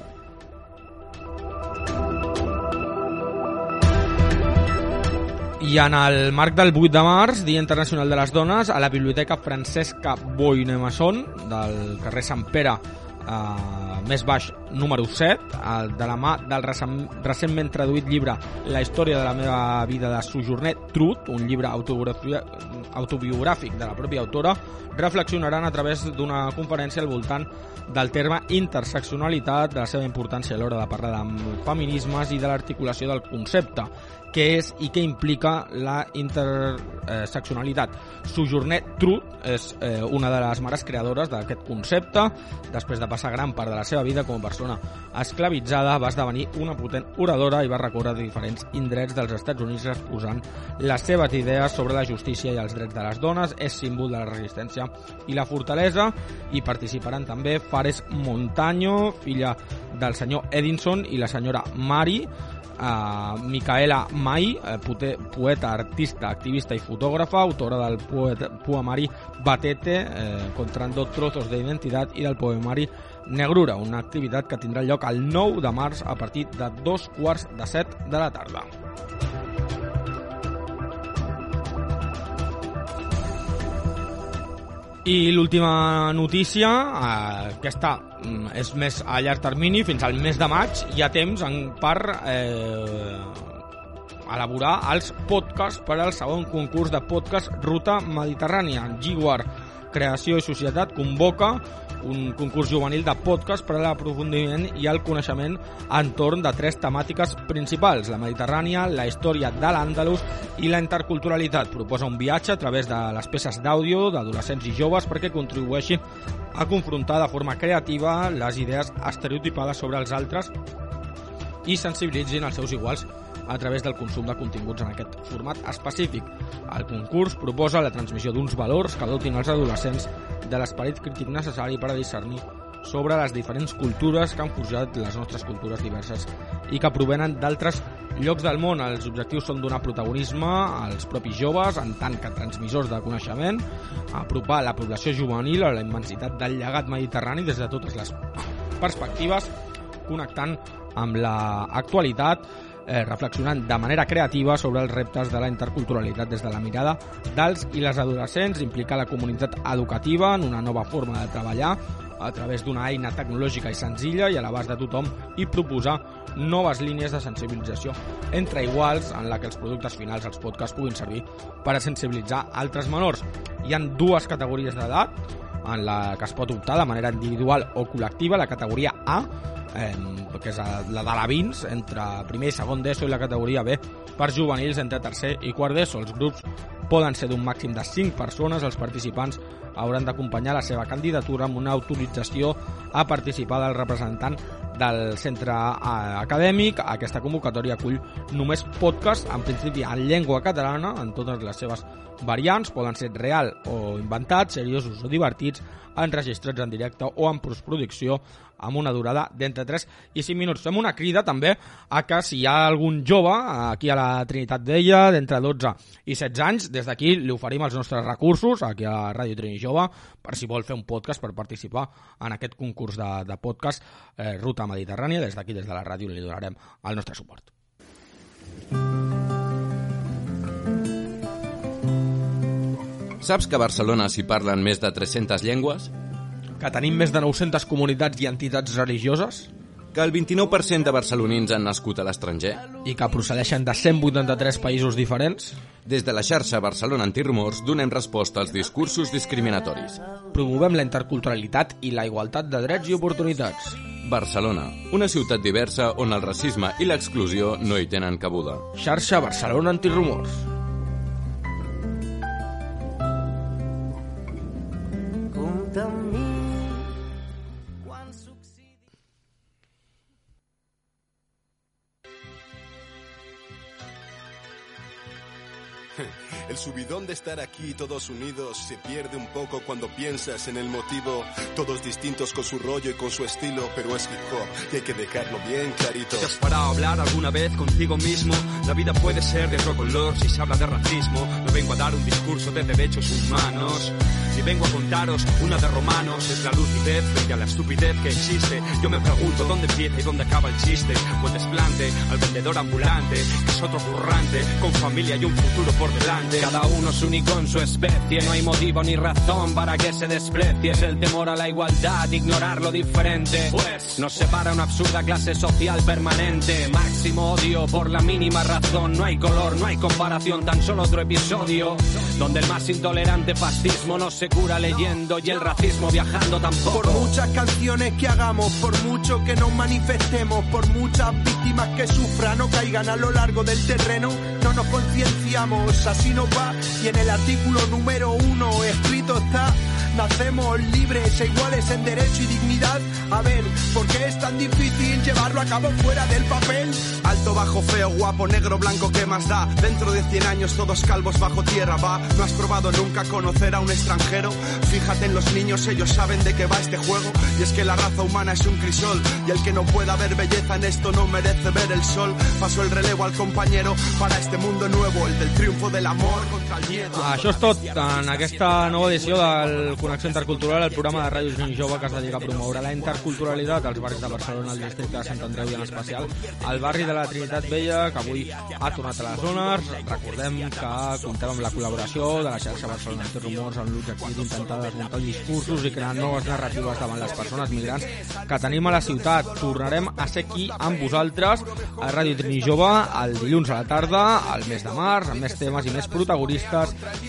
I en el marc del 8 de març, Dia Internacional de les Dones, a la Biblioteca Francesca Boinemasson del carrer Sant Pere eh, més baix número 7, el de la mà del recentment traduït llibre La història de la meva vida de Sojornet Trut, un llibre autobiogràfic de la pròpia autora, reflexionaran a través d'una conferència al voltant del terme interseccionalitat, de la seva importància a l'hora de parlar de feminismes i de l'articulació del concepte què és i què implica la interseccionalitat. Sojornet Trut és eh, una de les mares creadores d'aquest concepte. Després de passar gran part de la seva vida com a persona esclavitzada, va esdevenir una potent oradora i va recórrer diferents indrets dels Estats Units exposant les seves idees sobre la justícia i els drets de les dones. És símbol de la resistència i la fortalesa i participaran també Fares Montaño, filla del senyor Edinson i la senyora Mari, uh, Micaela Mai, eh, poeta, artista, activista i fotògrafa, autora del poemari Batete, eh, contrando trozos d'identitat i del poemari Negrura, una activitat que tindrà lloc el 9 de març a partir de dos quarts de set de la tarda. I l'última notícia, eh, aquesta mm, és més a llarg termini, fins al mes de maig, hi ha temps en, per eh, elaborar els podcasts per al segon concurs de podcast Ruta Mediterrània. Giguar Creació i Societat convoca un concurs juvenil de podcast per a l'aprofundiment i el coneixement entorn de tres temàtiques principals, la Mediterrània, la història de l'Àndalus i la interculturalitat. Proposa un viatge a través de les peces d'àudio d'adolescents i joves perquè contribueixin a confrontar de forma creativa les idees estereotipades sobre els altres i sensibilitzin els seus iguals a través del consum de continguts en aquest format específic. El concurs proposa la transmissió d'uns valors que dotin els adolescents de l'esperit crític necessari per a discernir sobre les diferents cultures que han forjat les nostres cultures diverses i que provenen d'altres llocs del món. Els objectius són donar protagonisme als propis joves en tant que transmissors de coneixement, apropar la població juvenil a la immensitat del llegat mediterrani des de totes les perspectives, connectant amb l'actualitat eh, reflexionant de manera creativa sobre els reptes de la interculturalitat des de la mirada dels i les adolescents, implicar la comunitat educativa en una nova forma de treballar a través d'una eina tecnològica i senzilla i a l'abast de tothom i proposar noves línies de sensibilització entre iguals en la que els productes finals, els podcasts, puguin servir per a sensibilitzar altres menors. Hi han dues categories d'edat en la que es pot optar de manera individual o col·lectiva, la categoria A, eh, que és la de la Vins, entre primer i segon d'ESO i la categoria B per juvenils entre tercer i quart d'ESO. Els grups poden ser d'un màxim de 5 persones, els participants hauran d'acompanyar la seva candidatura amb una autorització a participar del representant del centre eh, acadèmic. Aquesta convocatòria acull només podcast, en principi en llengua catalana, en totes les seves variants, poden ser real o inventats, seriosos o divertits, enregistrats en directe o en postproducció amb una durada d'entre 3 i 5 minuts. Fem una crida també a que si hi ha algun jove aquí a la Trinitat d'Ella d'entre 12 i 16 anys, des d'aquí li oferim els nostres recursos aquí a Ràdio Trini Jove per si vol fer un podcast per participar en aquest concurs de, de podcast eh, Ruta Mediterrània. Des d'aquí, des de la ràdio, li donarem el nostre suport. Saps que a Barcelona s'hi parlen més de 300 llengües? Que tenim més de 900 comunitats i entitats religioses? Que el 29% de barcelonins han nascut a l'estranger? I que procedeixen de 183 països diferents? Des de la xarxa Barcelona Antirumors donem resposta als discursos discriminatoris. Promovem la interculturalitat i la igualtat de drets i oportunitats. Barcelona, una ciutat diversa on el racisme i l'exclusió no hi tenen cabuda. Xarxa Barcelona Antirumors. El subidón de estar aquí todos unidos se pierde un poco cuando piensas en el motivo. Todos distintos con su rollo y con su estilo, pero es hip hop y hay que dejarlo bien clarito. ¿Te has parado a hablar alguna vez contigo mismo? La vida puede ser de otro color si se habla de racismo. No vengo a dar un discurso de derechos humanos. y vengo a contaros una de romanos. Es la lucidez frente a la estupidez que existe. Yo me pregunto dónde empieza y dónde acaba el chiste. Pues desplante al vendedor ambulante, que es otro currante, con familia y un futuro por delante. Cada uno es único en su especie, no hay motivo ni razón para que se desprecie. Es el temor a la igualdad, ignorar lo diferente. Pues nos separa una absurda clase social permanente. Máximo odio por la mínima razón. No hay color, no hay comparación, tan solo otro episodio. Donde el más intolerante fascismo no se cura leyendo y el racismo viajando tampoco. Por muchas canciones que hagamos, por mucho que nos manifestemos, por muchas víctimas que sufran o caigan a lo largo del terreno, no nos concienciamos, así nos Y en el artículo número uno escrito está nacemos libres e iguales en derecho y dignidad. A ver, ¿por qué es tan difícil llevarlo a cabo fuera del papel? Alto, bajo, feo, guapo, negro, blanco, ¿qué más da? Dentro de 100 años todos calvos bajo tierra, va. ¿No has probado nunca conocer a un extranjero? Fíjate en los niños, ellos saben de qué va este juego. Y es que la raza humana es un crisol. Y el que no pueda ver belleza en esto no merece ver el sol. Paso el relevo al compañero para este mundo nuevo, el del triunfo del amor. Això és tot en aquesta nova edició del Connexió Intercultural, el programa de Ràdio Gent Jove que es dedica a promoure la interculturalitat als barris de Barcelona, al districte de Sant Andreu i en especial al barri de la Trinitat Vella, que avui ha tornat a les zones. Recordem que comptem amb la col·laboració de la xarxa Barcelona Antirumors amb l'objectiu d'intentar desmuntar discursos i crear noves narratives davant les persones migrants que tenim a la ciutat. Tornarem a ser aquí amb vosaltres a Ràdio Trini Jove el dilluns a la tarda, al mes de març, amb més temes i més protagonistes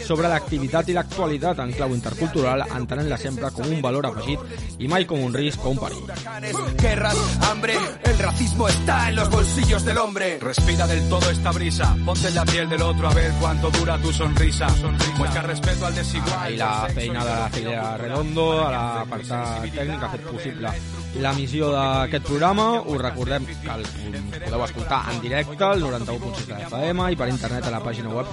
sobre l'activitat i l'actualitat en clau intercultural, entenent-la sempre com un valor afegit i mai com un risc o un perill. Guerras, hambre, el racismo está en los bolsillos del hombre. Respira del todo esta brisa, ponte en la piel del otro a ver cuánto dura tu sonrisa. Muestra respeto al desigual. I la feina de la Filera Redondo, a l'apartat tècnic, ha fet possible la missió d'aquest programa. Us recordem que el podeu escoltar en directe al 91.6 de FM i per internet a la pàgina web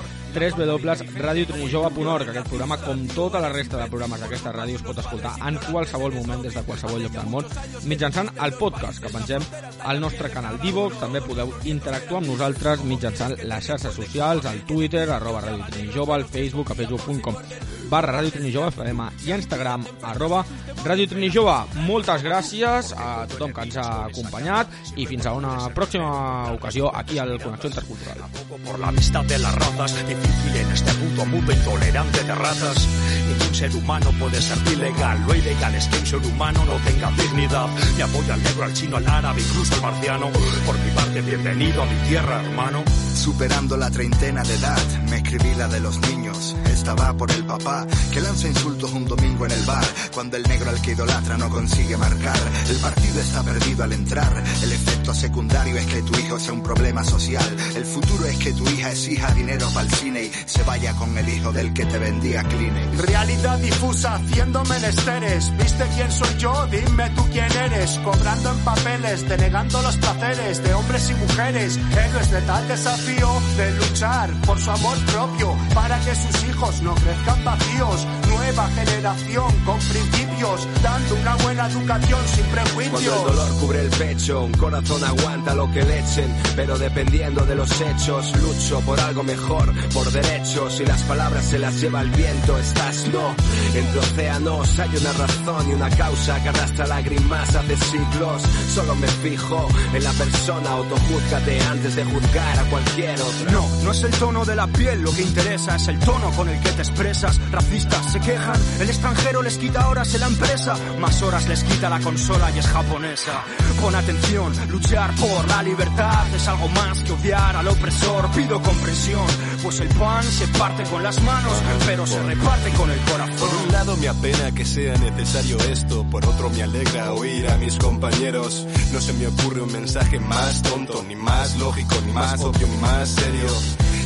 www.radiotrinijove.org. Aquest programa, com tota la resta de programes d'aquesta ràdio, es pot escoltar en qualsevol moment des de qualsevol lloc del món mitjançant el podcast que pengem al nostre canal d'Ivox. També podeu interactuar amb nosaltres mitjançant les xarxes socials, al Twitter, arroba Radio Trinijove, al Facebook, a facebook.com barra Radio Trinijove FM i a Instagram, arroba Radio Trinijove. Moltes gràcies a tothom que ens ha acompanyat i fins a una pròxima ocasió aquí al Connexió Intercultural. Por la amistad de las razas, difícil en este puto mundo intolerante de ratas. Ningún ser humano puede ser ilegal. Lo ilegal es que un ser humano no tenga dignidad. Me apoyo al negro, al chino, al árabe, incluso al marciano. Por mi parte, bienvenido a mi tierra, hermano. Superando la treintena de edad, me escribí la de los niños. Esta va por el papá que lanza insultos un domingo en el bar. Cuando el negro al que idolatra no consigue marcar, el partido está perdido al entrar. El efecto secundario es que tu hijo sea un problema social. El futuro es que tu hija exija dinero para el cine y se vaya con el hijo del que te vendía Kleenex. Realidad difusa haciendo menesteres. ¿Viste quién soy yo? Dime tú quién eres. Cobrando en papeles, denegando los placeres de hombres y mujeres. Héroes de tal desafío de luchar por su amor propio para que sus hijos no crezcan vacíos. Dios. Nueva generación con principios, dando una buena educación sin prejuicios. Cuando el dolor cubre el pecho, un corazón aguanta lo que le echen, pero dependiendo de los hechos, lucho por algo mejor, por derechos y las palabras se las lleva el viento. Estás no, entre océanos hay una razón y una causa que arrastra lágrimas hace siglos. Solo me fijo en la persona, autojúzgate antes de juzgar a cualquier otra. No, no es el tono de la piel lo que interesa, es el tono con el que te expresas. Racistas se quejan, el extranjero les quita horas en la empresa, más horas les quita la consola y es japonesa. Pon atención, luchar por la libertad es algo más que odiar al opresor. Pido comprensión, pues el pan se parte con las manos, pero se reparte con el corazón. Por un lado me apena que sea necesario esto, por otro me alegra oír a mis compañeros. No se me ocurre un mensaje más tonto, ni más lógico, ni más obvio, ni más serio.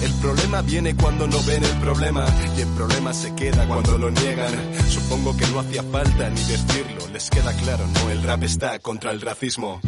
El problema viene cuando no ven el problema y el problema se queda cuando lo niegan. Supongo que no hacía falta ni decirlo, les queda claro, no, el rap está contra el racismo.